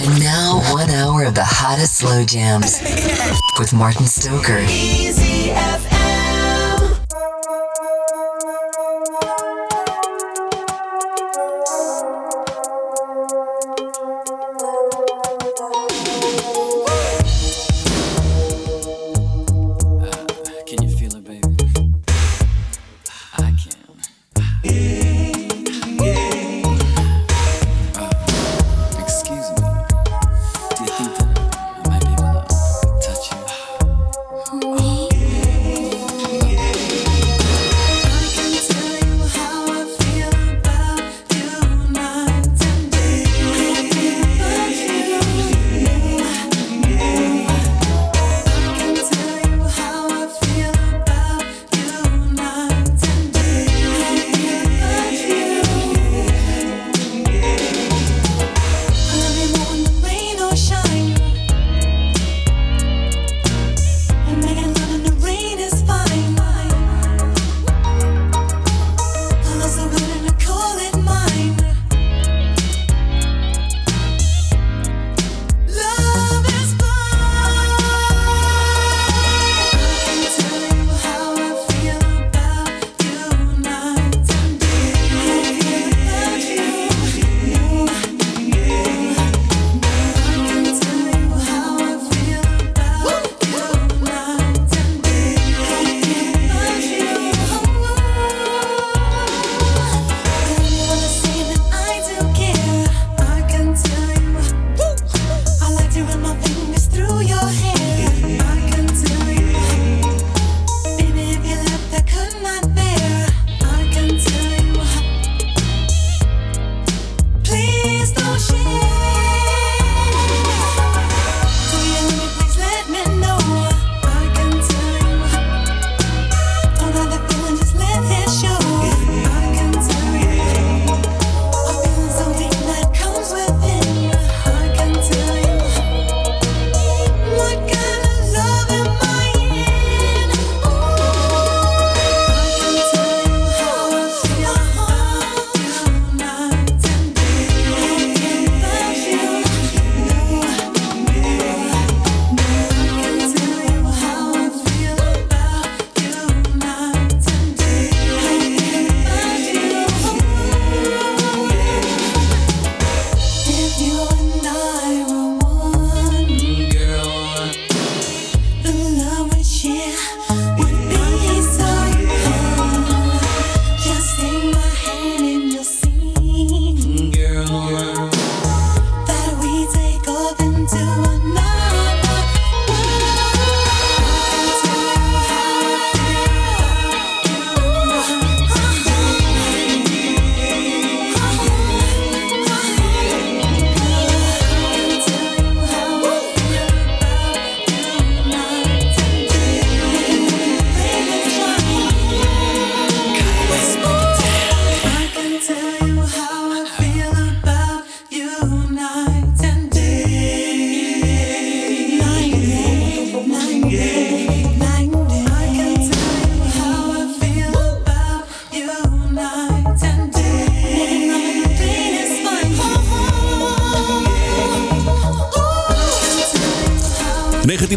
And now, one hour of the hottest slow jams with Martin Stoker. Easy FM.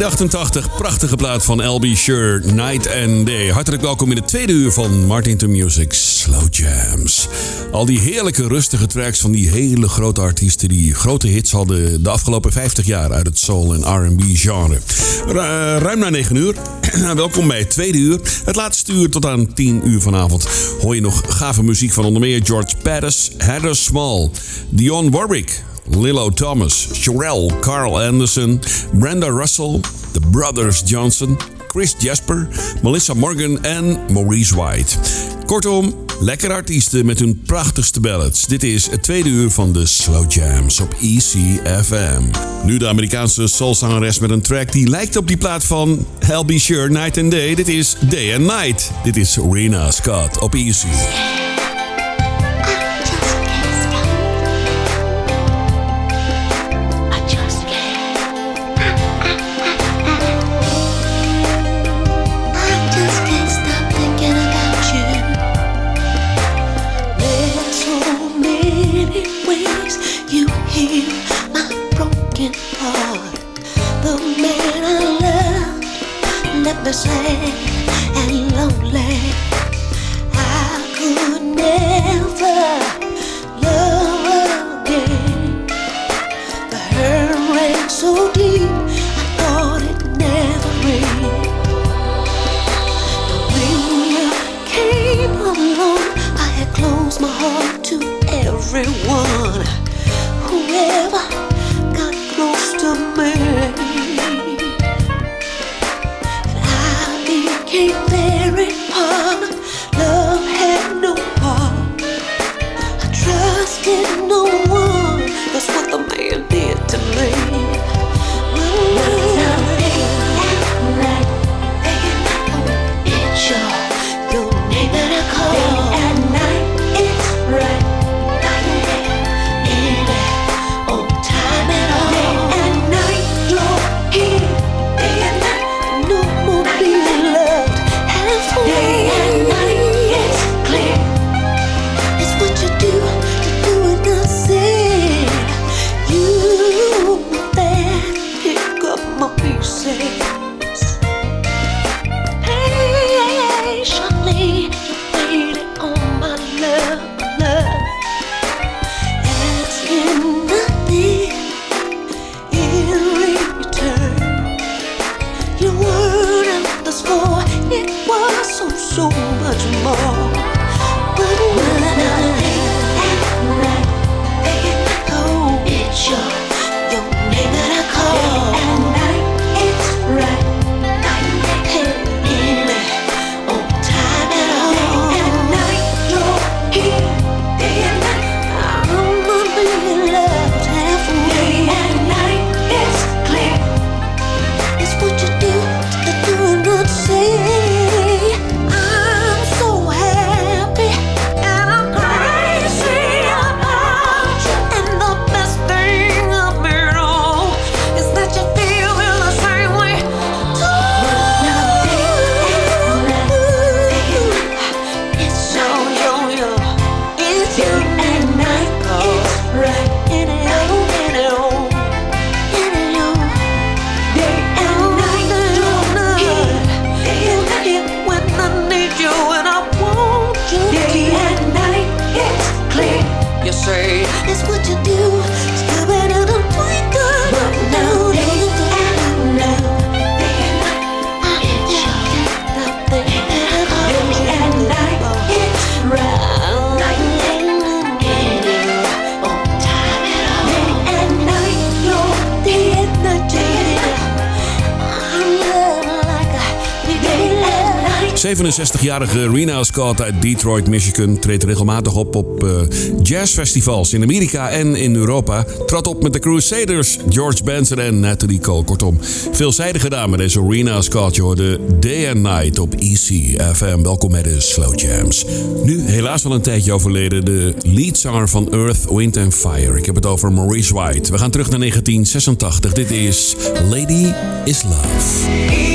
1988, prachtige plaat van LB Sure, Night and Day. Hartelijk welkom in het tweede uur van Martin to Music Slow Jams. Al die heerlijke rustige tracks van die hele grote artiesten die grote hits hadden de afgelopen 50 jaar uit het soul en R&B genre. Eh, ruim na 9 uur. welkom bij het tweede uur. Het laatste uur tot aan 10 uur vanavond hoor je nog gave muziek van onder meer George Pattis, Heather Small, Dionne Warwick, Lilo Thomas, Sherelle, Carl Anderson, Brenda Russell, The Brothers Johnson, Chris Jasper, Melissa Morgan en Maurice White. Kortom, lekkere artiesten met hun prachtigste ballads. Dit is het tweede uur van de Slow Jams op ECFM. Nu de Amerikaanse soulzangeres met een track die lijkt op die plaat van Hell Be Sure Night and Day. Dit is Day and Night. Dit is Rena Scott op Easy. 谁 60-jarige Rena Scott uit Detroit, Michigan treedt regelmatig op op eh, jazzfestivals in Amerika en in Europa. Trad op met de Crusaders, George Benson en Natalie Cole. Kortom, veelzijdige gedaan met deze Rena Scott. Je hoorde Day and Night op ECFM. Welkom bij de Slow Jams. Nu, helaas al een tijdje overleden, de leadzanger van Earth, Wind and Fire. Ik heb het over Maurice White. We gaan terug naar 1986. Dit is Lady is Love.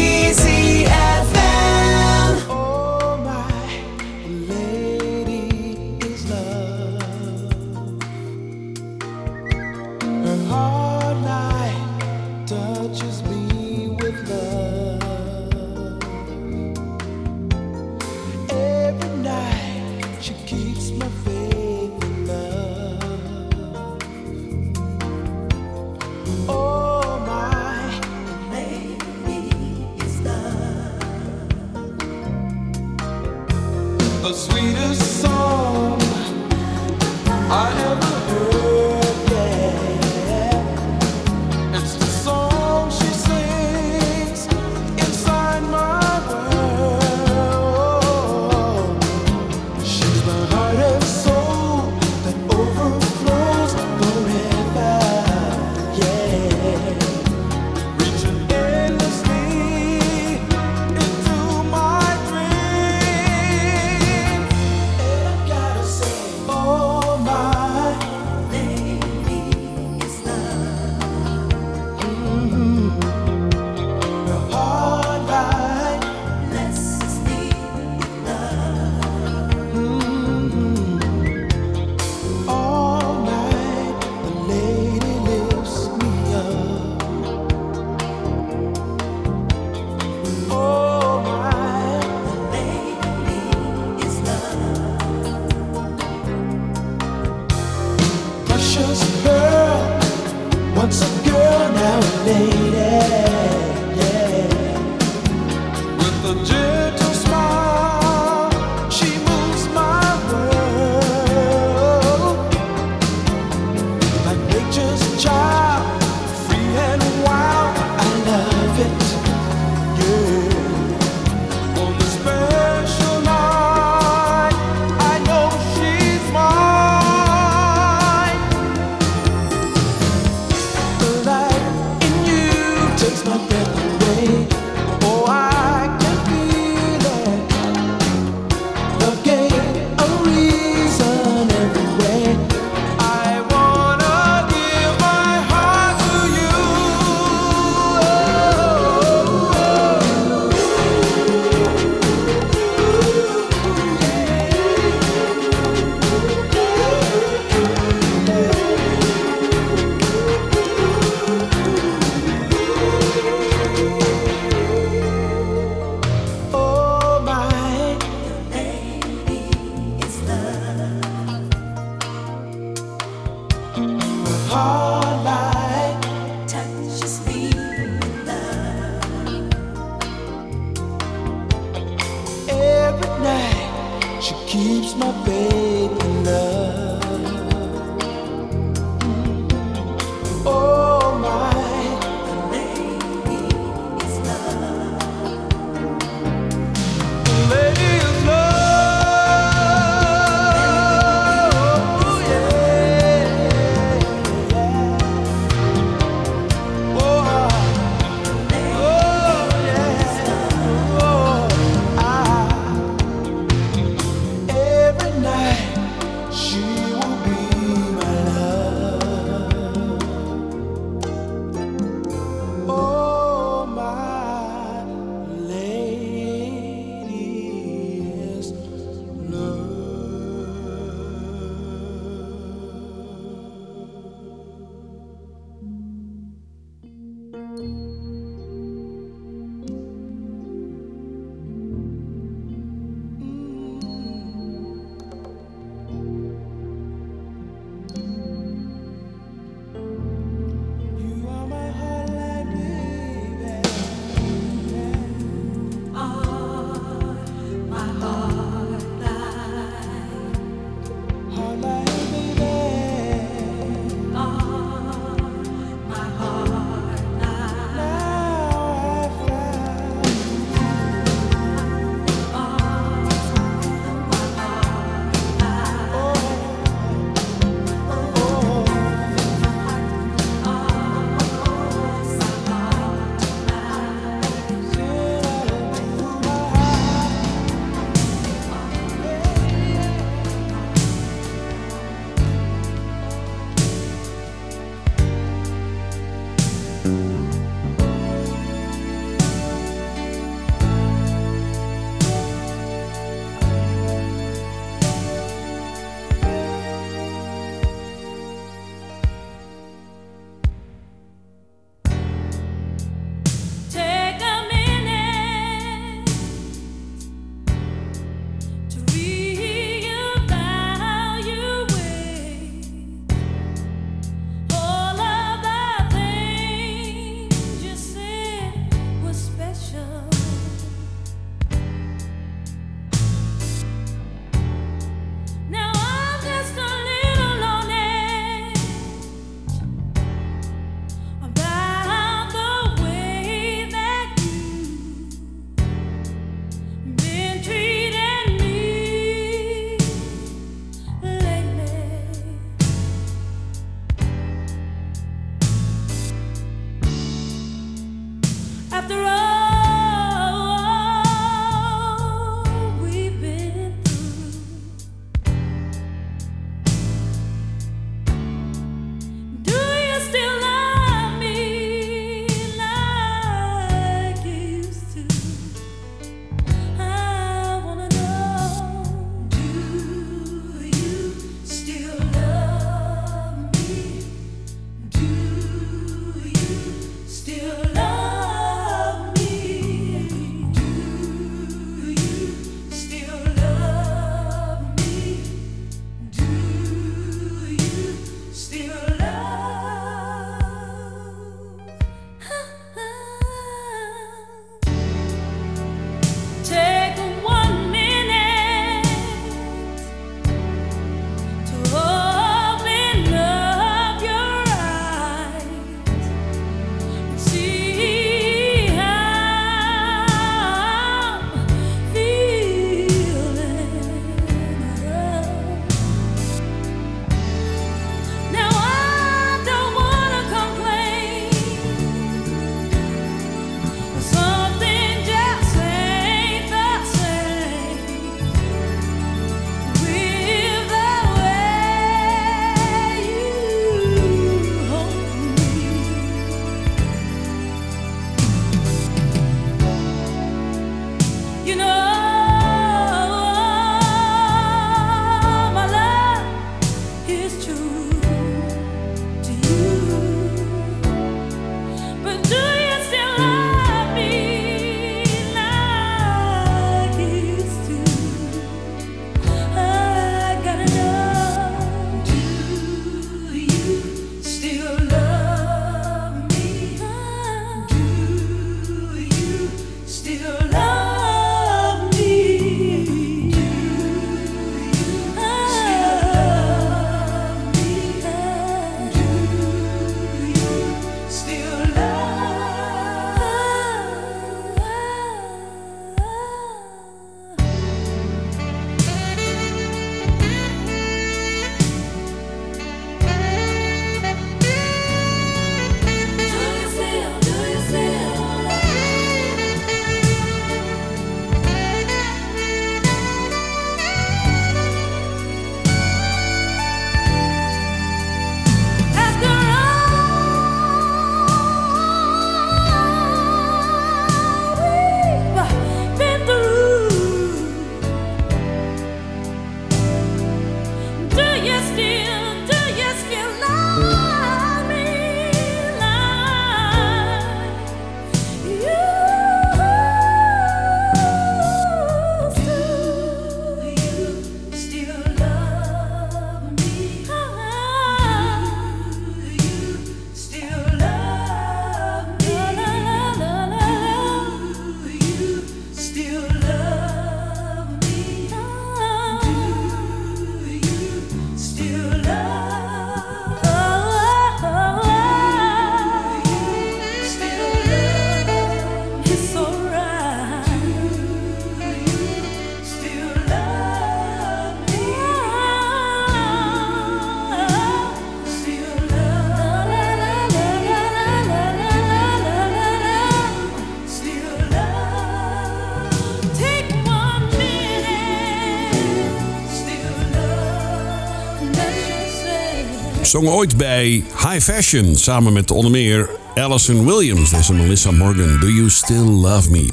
Zong ooit bij High Fashion samen met onder meer Allison Williams. Deze Melissa Morgan, Do You Still Love Me?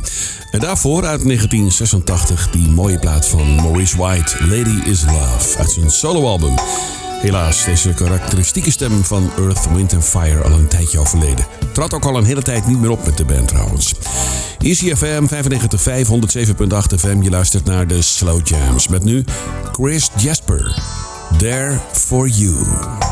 En daarvoor uit 1986 die mooie plaat van Maurice White, Lady Is Love, uit zijn soloalbum. Helaas, deze karakteristieke stem van Earth, Wind Fire al een tijdje overleden. Trad ook al een hele tijd niet meer op met de band trouwens. ECFM 95.5, 107.8 FM. Je luistert naar de Slow Jams. Met nu Chris Jasper. There for you.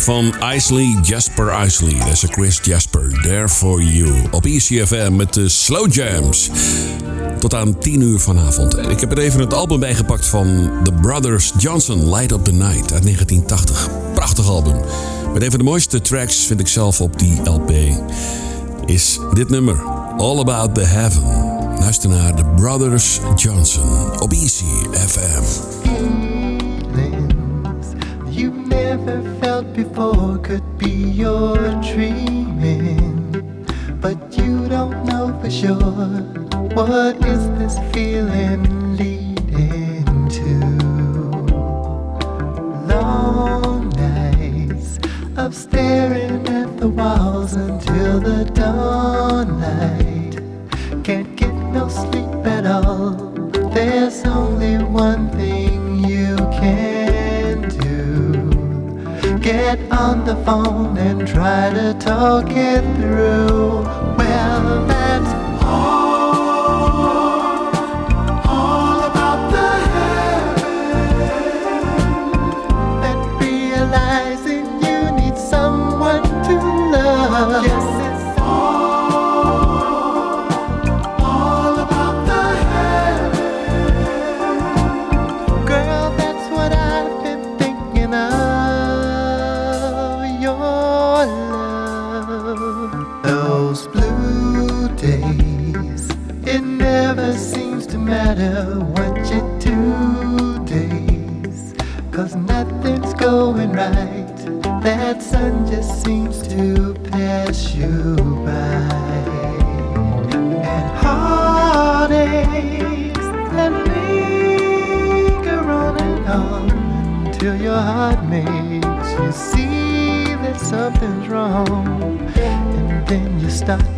Van Isley, Jasper Isley. Dat is Chris Jasper, There For You. Op ECFM met de Slow Jams. Tot aan 10 uur vanavond. En ik heb er even het album bijgepakt van The Brothers Johnson, Light Up The Night uit 1980. Prachtig album. Met een van de mooiste tracks vind ik zelf op die LP. Is dit nummer, All About The Heaven. Luister naar The Brothers Johnson op ECFM. feelings never felt before could be your dreaming, but you don't know for sure what is this feeling leading to. Long nights of staring at the walls until the dawn light. Can't get no sleep at all. There's only one thing Get on the phone and try to talk it through. Well,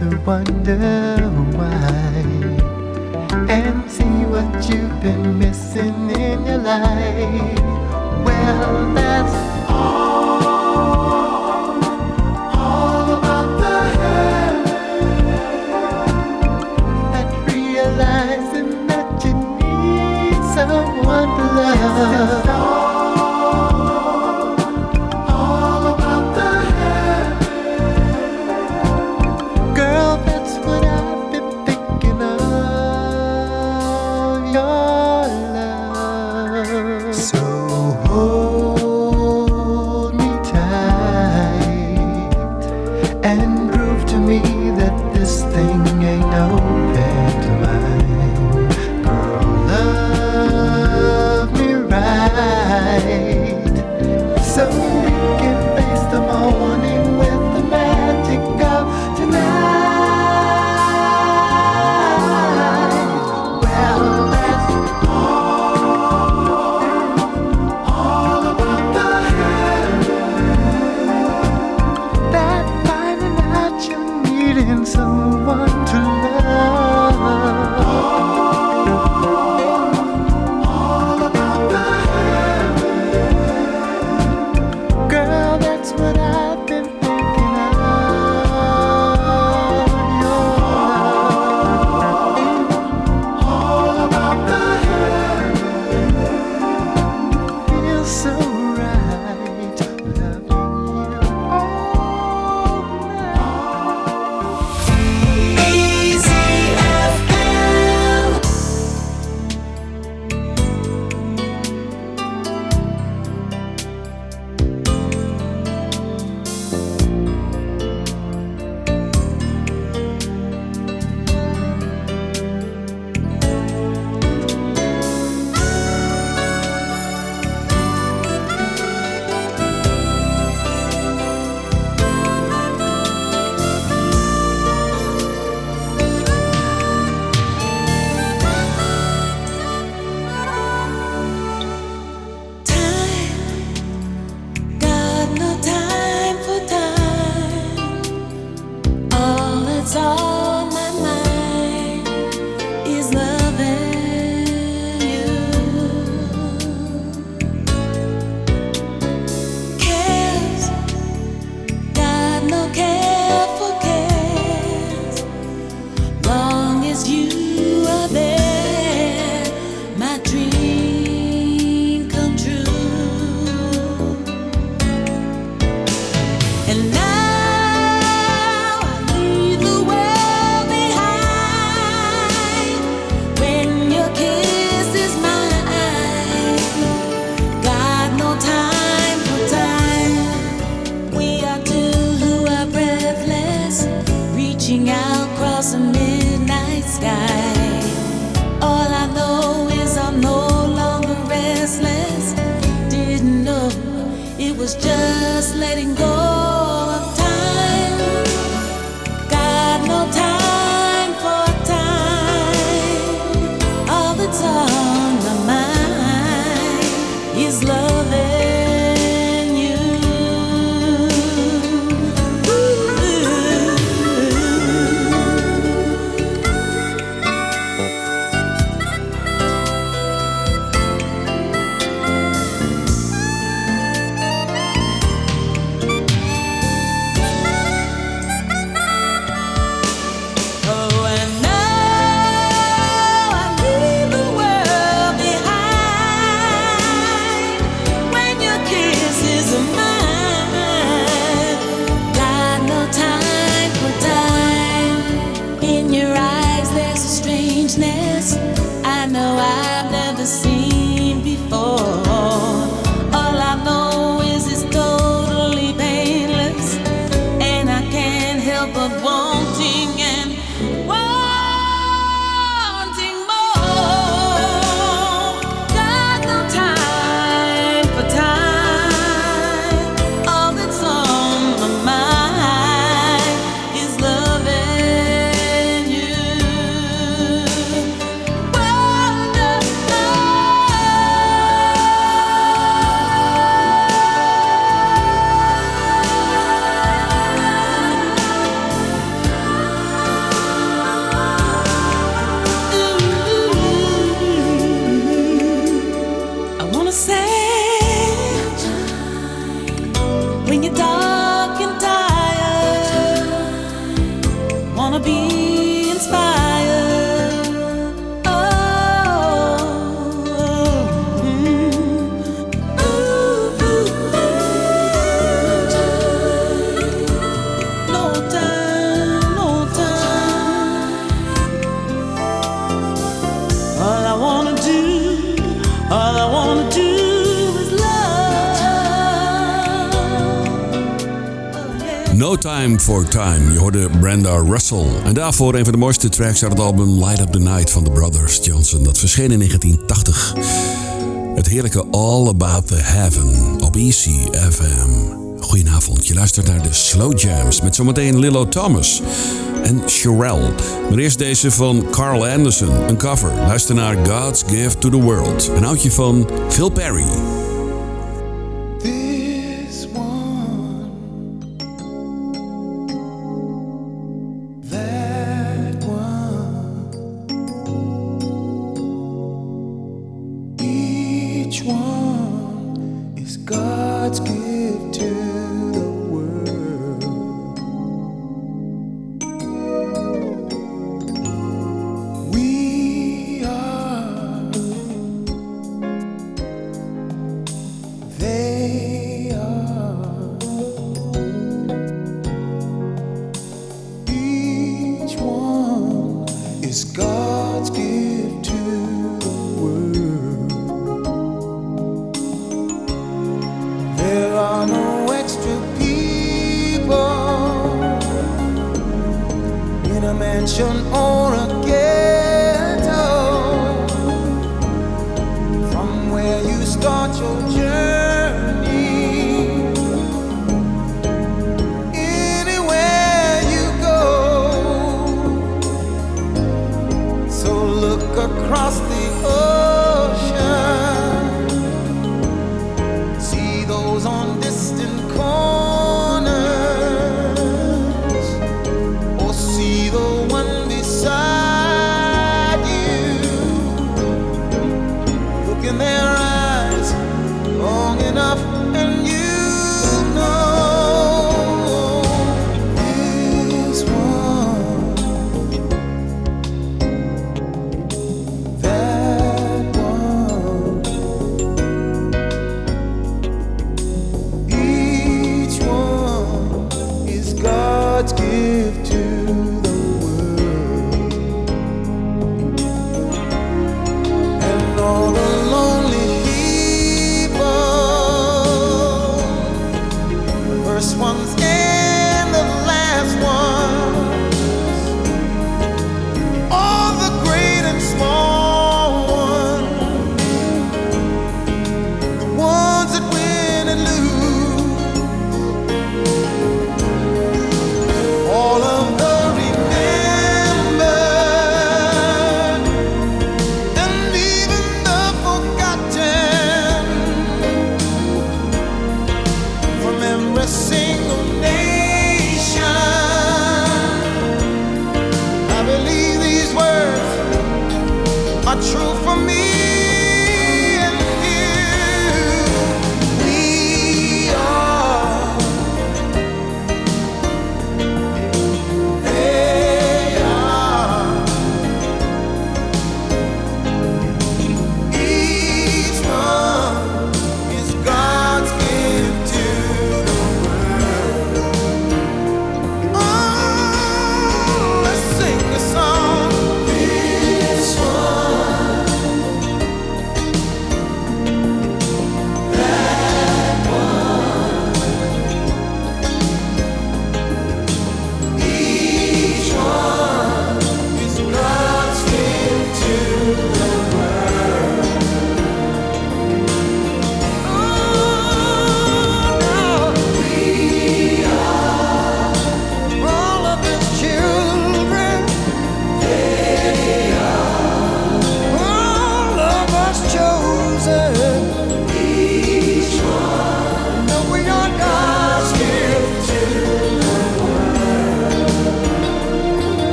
to wonder why and see what you've been missing in your life. Well, that's all, all about the realizing that you need someone to love. No Time for Time. Je hoorde Brenda Russell. En daarvoor een van de mooiste tracks uit het album Light Up the Night van de Brothers Johnson. Dat verscheen in 1980. Het heerlijke All About the Heaven op Easy FM. Goedenavond, je luistert naar de Slow Jams met zometeen Lillo Thomas en Sherelle. Maar eerst deze van Carl Anderson, een cover. Luister naar God's Gift to the World, een oudje van Phil Perry. goes on.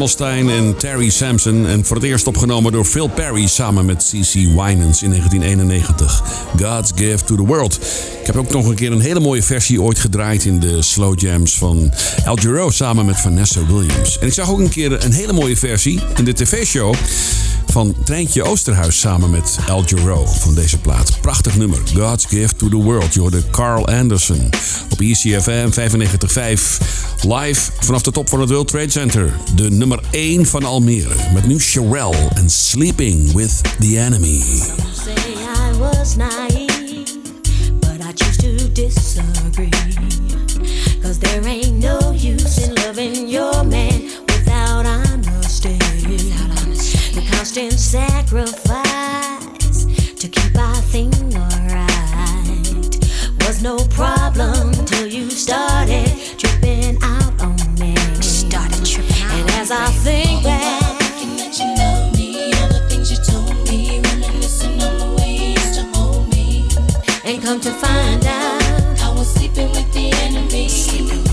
Hamelstein en Terry Sampson. En voor het eerst opgenomen door Phil Perry samen met C.C. Winans in 1991. God's Gift to the World. Ik heb ook nog een keer een hele mooie versie ooit gedraaid in de slow jams van Al Gero samen met Vanessa Williams. En ik zag ook een keer een hele mooie versie in de tv-show van Treintje Oosterhuis samen met Al van deze plaat. Prachtig nummer, God's Gift to the World. Je hoorde Carl Anderson. BCFM 95.5. Live vanaf de top van het World Trade Center. De nummer 1 van Almere. Met nu Sherelle en Sleeping with the Enemy. But I choose to disagree. Cause there ain't no use in loving your man without honesty. The constant sacrifice to keep our thing alright was no problem. until you started tripping out on me. Started tripping out. And as I think back. And come to find out, I was sleeping with the enemy. Sleeping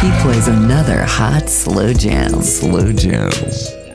He plays another hot slow jam. Slow jams.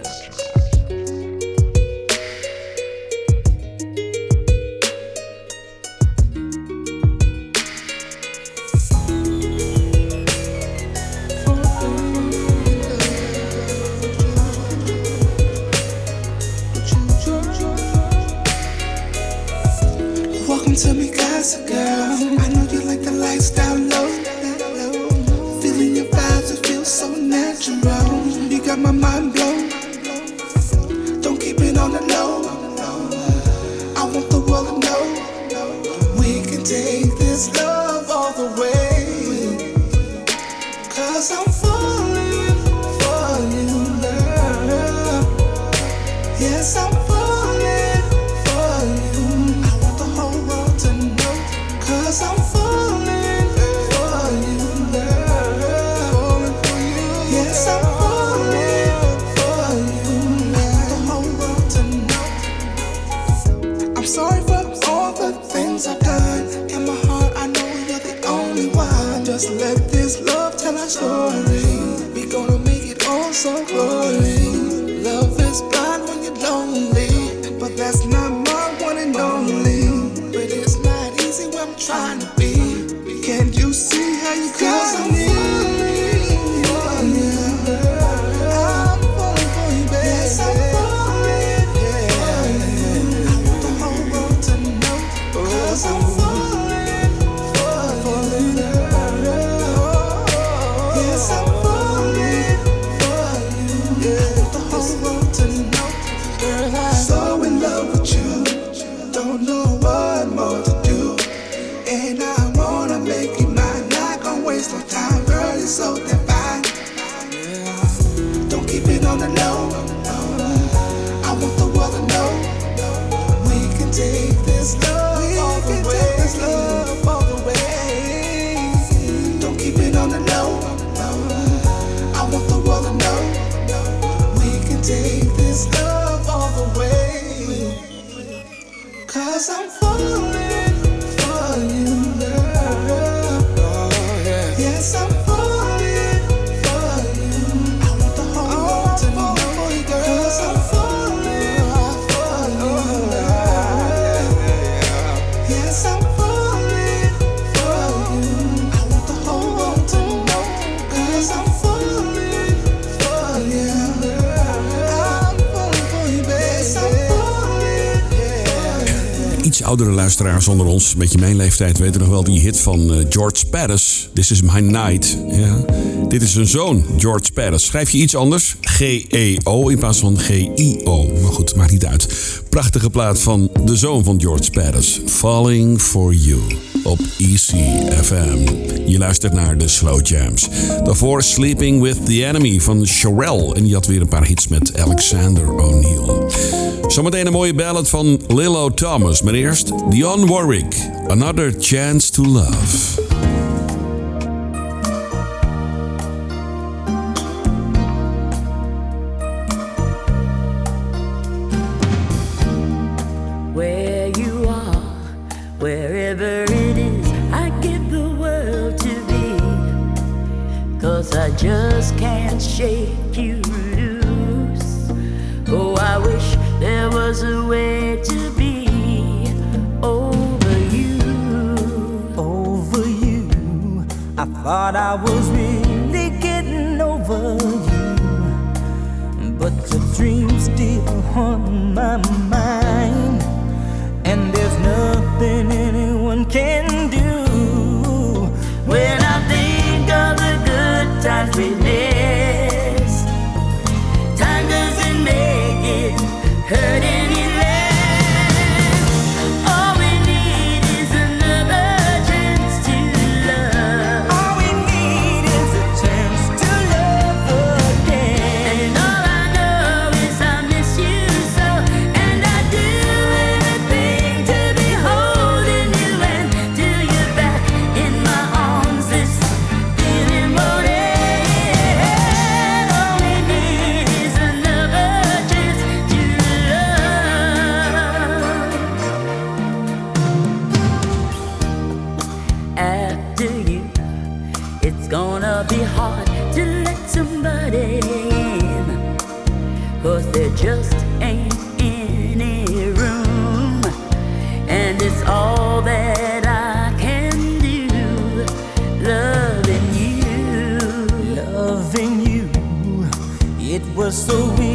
oudere luisteraars onder ons, een beetje mijn leeftijd, weten nog wel die hit van eh, George Paris. This is my night. Ja. Dit is een zoon, George Paris. Schrijf je iets anders? G-E-O in plaats van G-I-O. Maar goed, maakt niet uit. Prachtige plaat van de zoon van George Paris. Falling for You op ECFM. Je luistert naar de Slow Jams. Daarvoor Sleeping with the Enemy van Sherelle En die had weer een paar hits met Alexander O'Neill. Zometeen een mooie ballad van Lilo Thomas. Maar eerst Dionne Warwick. Another Chance to Love. sou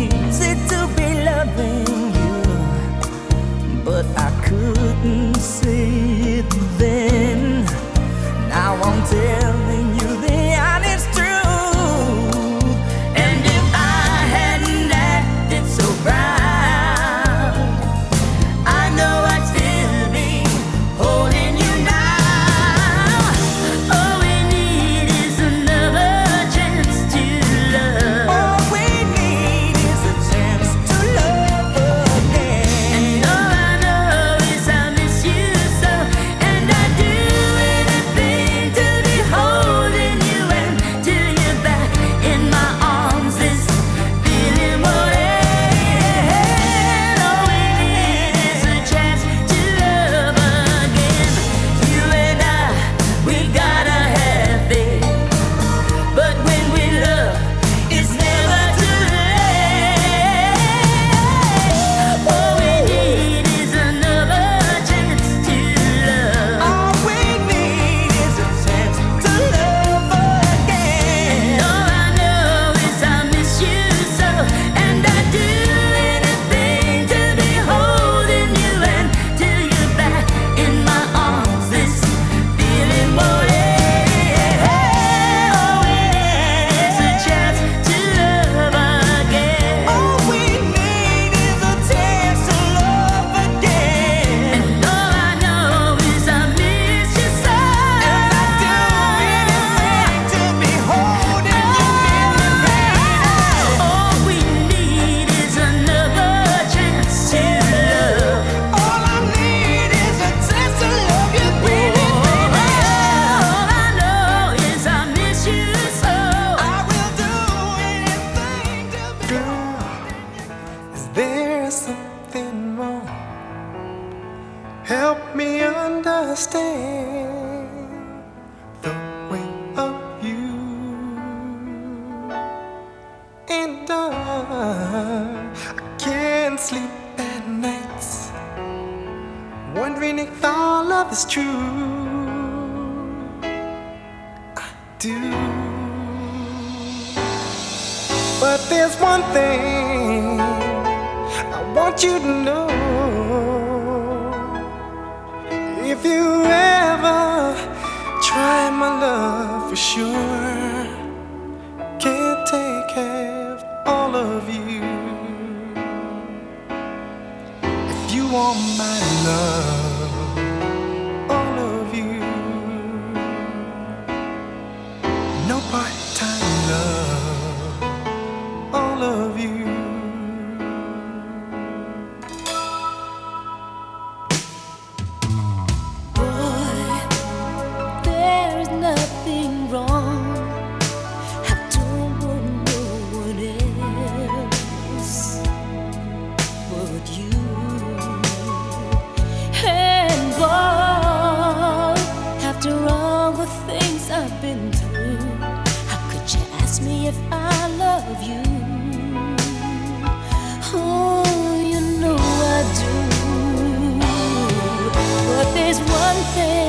if I love you? Oh, you know I do. But there's one thing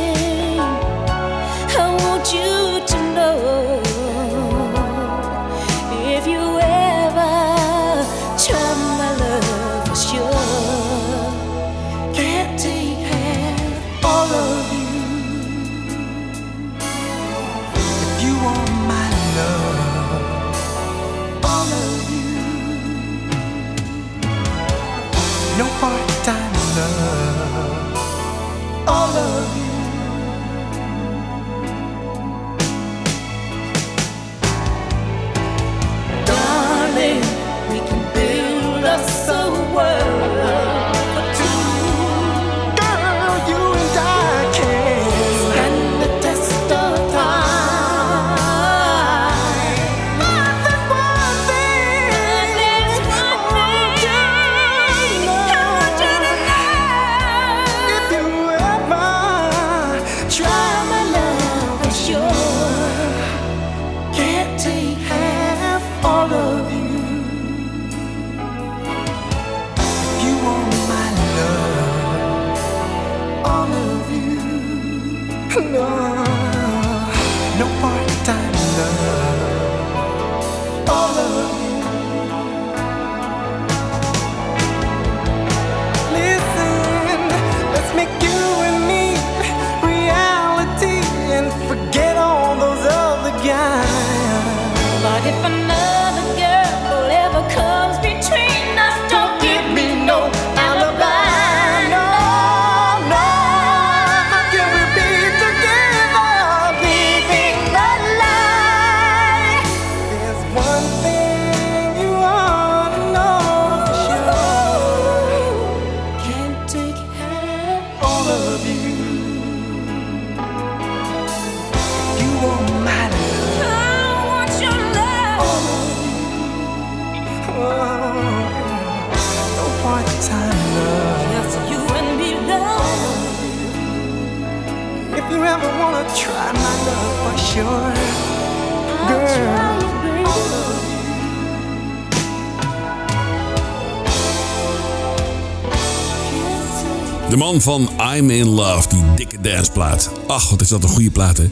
van I'm in Love, die dikke danceplaat. Ach, wat is dat een goede plaat, hè?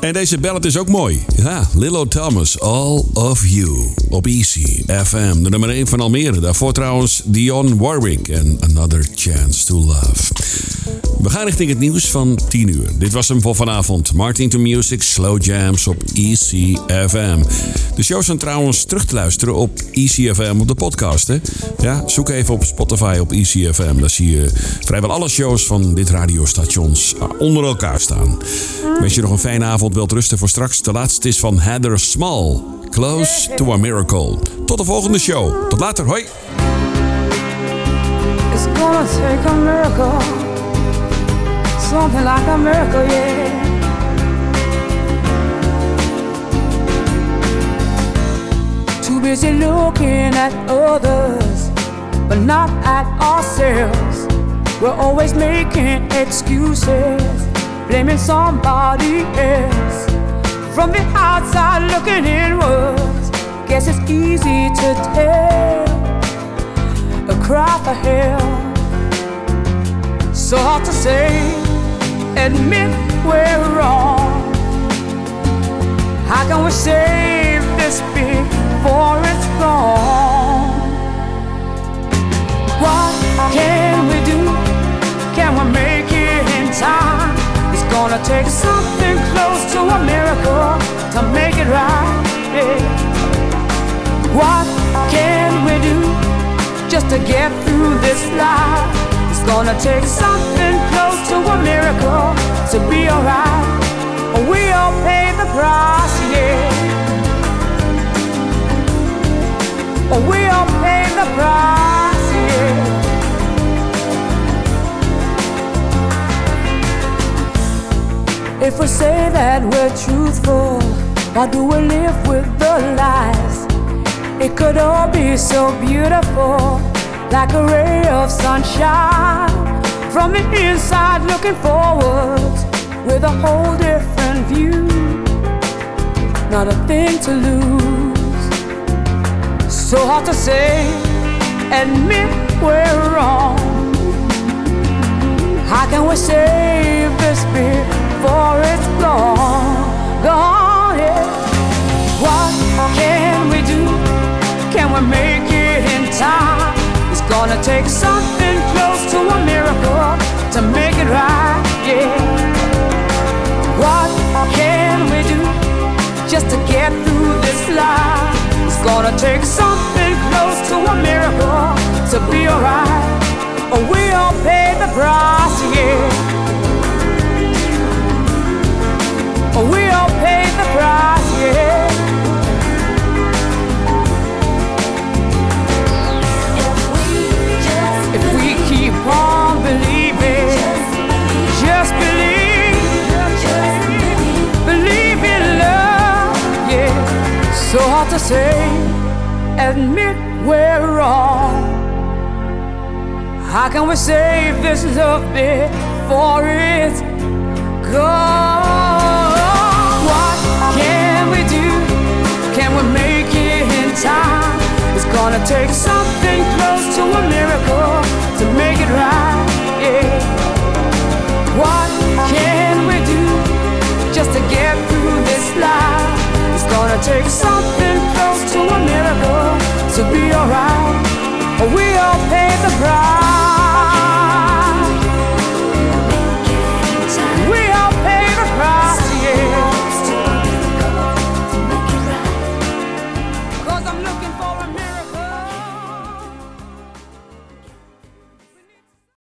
En deze ballad is ook mooi. Ja, Lilo Thomas, All of You. Op Easy FM, de nummer 1 van Almere. Daarvoor trouwens Dion Warwick en Another Chance to Love. We gaan richting het nieuws van 10 uur. Dit was hem voor vanavond. Martin to Music, Slow Jams op Easy FM. De shows zijn trouwens terug te luisteren op Easy FM op de podcast. Ja, zoek even op Spotify op Easy FM. Daar zie je vrijwel alle shows van dit radiostations onder elkaar staan. Wens je nog een fijne avond, wilt rusten voor straks. De laatste is van Heather Small. Close to a Miracle. Tot de volgende show. Tot later, hoi. A miracle, something like a miracle, yeah. Too busy looking at others, but not at ourselves. We're always making excuses, blaming somebody else. From the outside looking inwards, guess it's easy to tell. A cry for help, so hard to say, admit we're wrong. How can we save this before it's gone? What can we do? Can we make it in time? It's gonna take something close to a miracle to make it right. yeah. What can we do just to get through this life? Gonna take something close to a miracle to be alright. We all pay the price, yeah. We all pay the price, yeah. If we say that we're truthful, why do we live with the lies? It could all be so beautiful, like a ray of sunshine. From the inside, looking forward with a whole different view. Not a thing to lose. So hard to say, admit we're wrong. How can we save this take something close to a miracle to make it right, yeah. What can we do just to get through this life? It's gonna take something close to a miracle to be alright. We all pay the price, yeah. Say, admit we're wrong. How can we save this love before it's gone? What can we do? Can we make it in time? It's gonna take something close to a miracle to make it right. Yeah. What can we do just to get through this life? gonna take something close to a miracle to be alright. We all pay the price.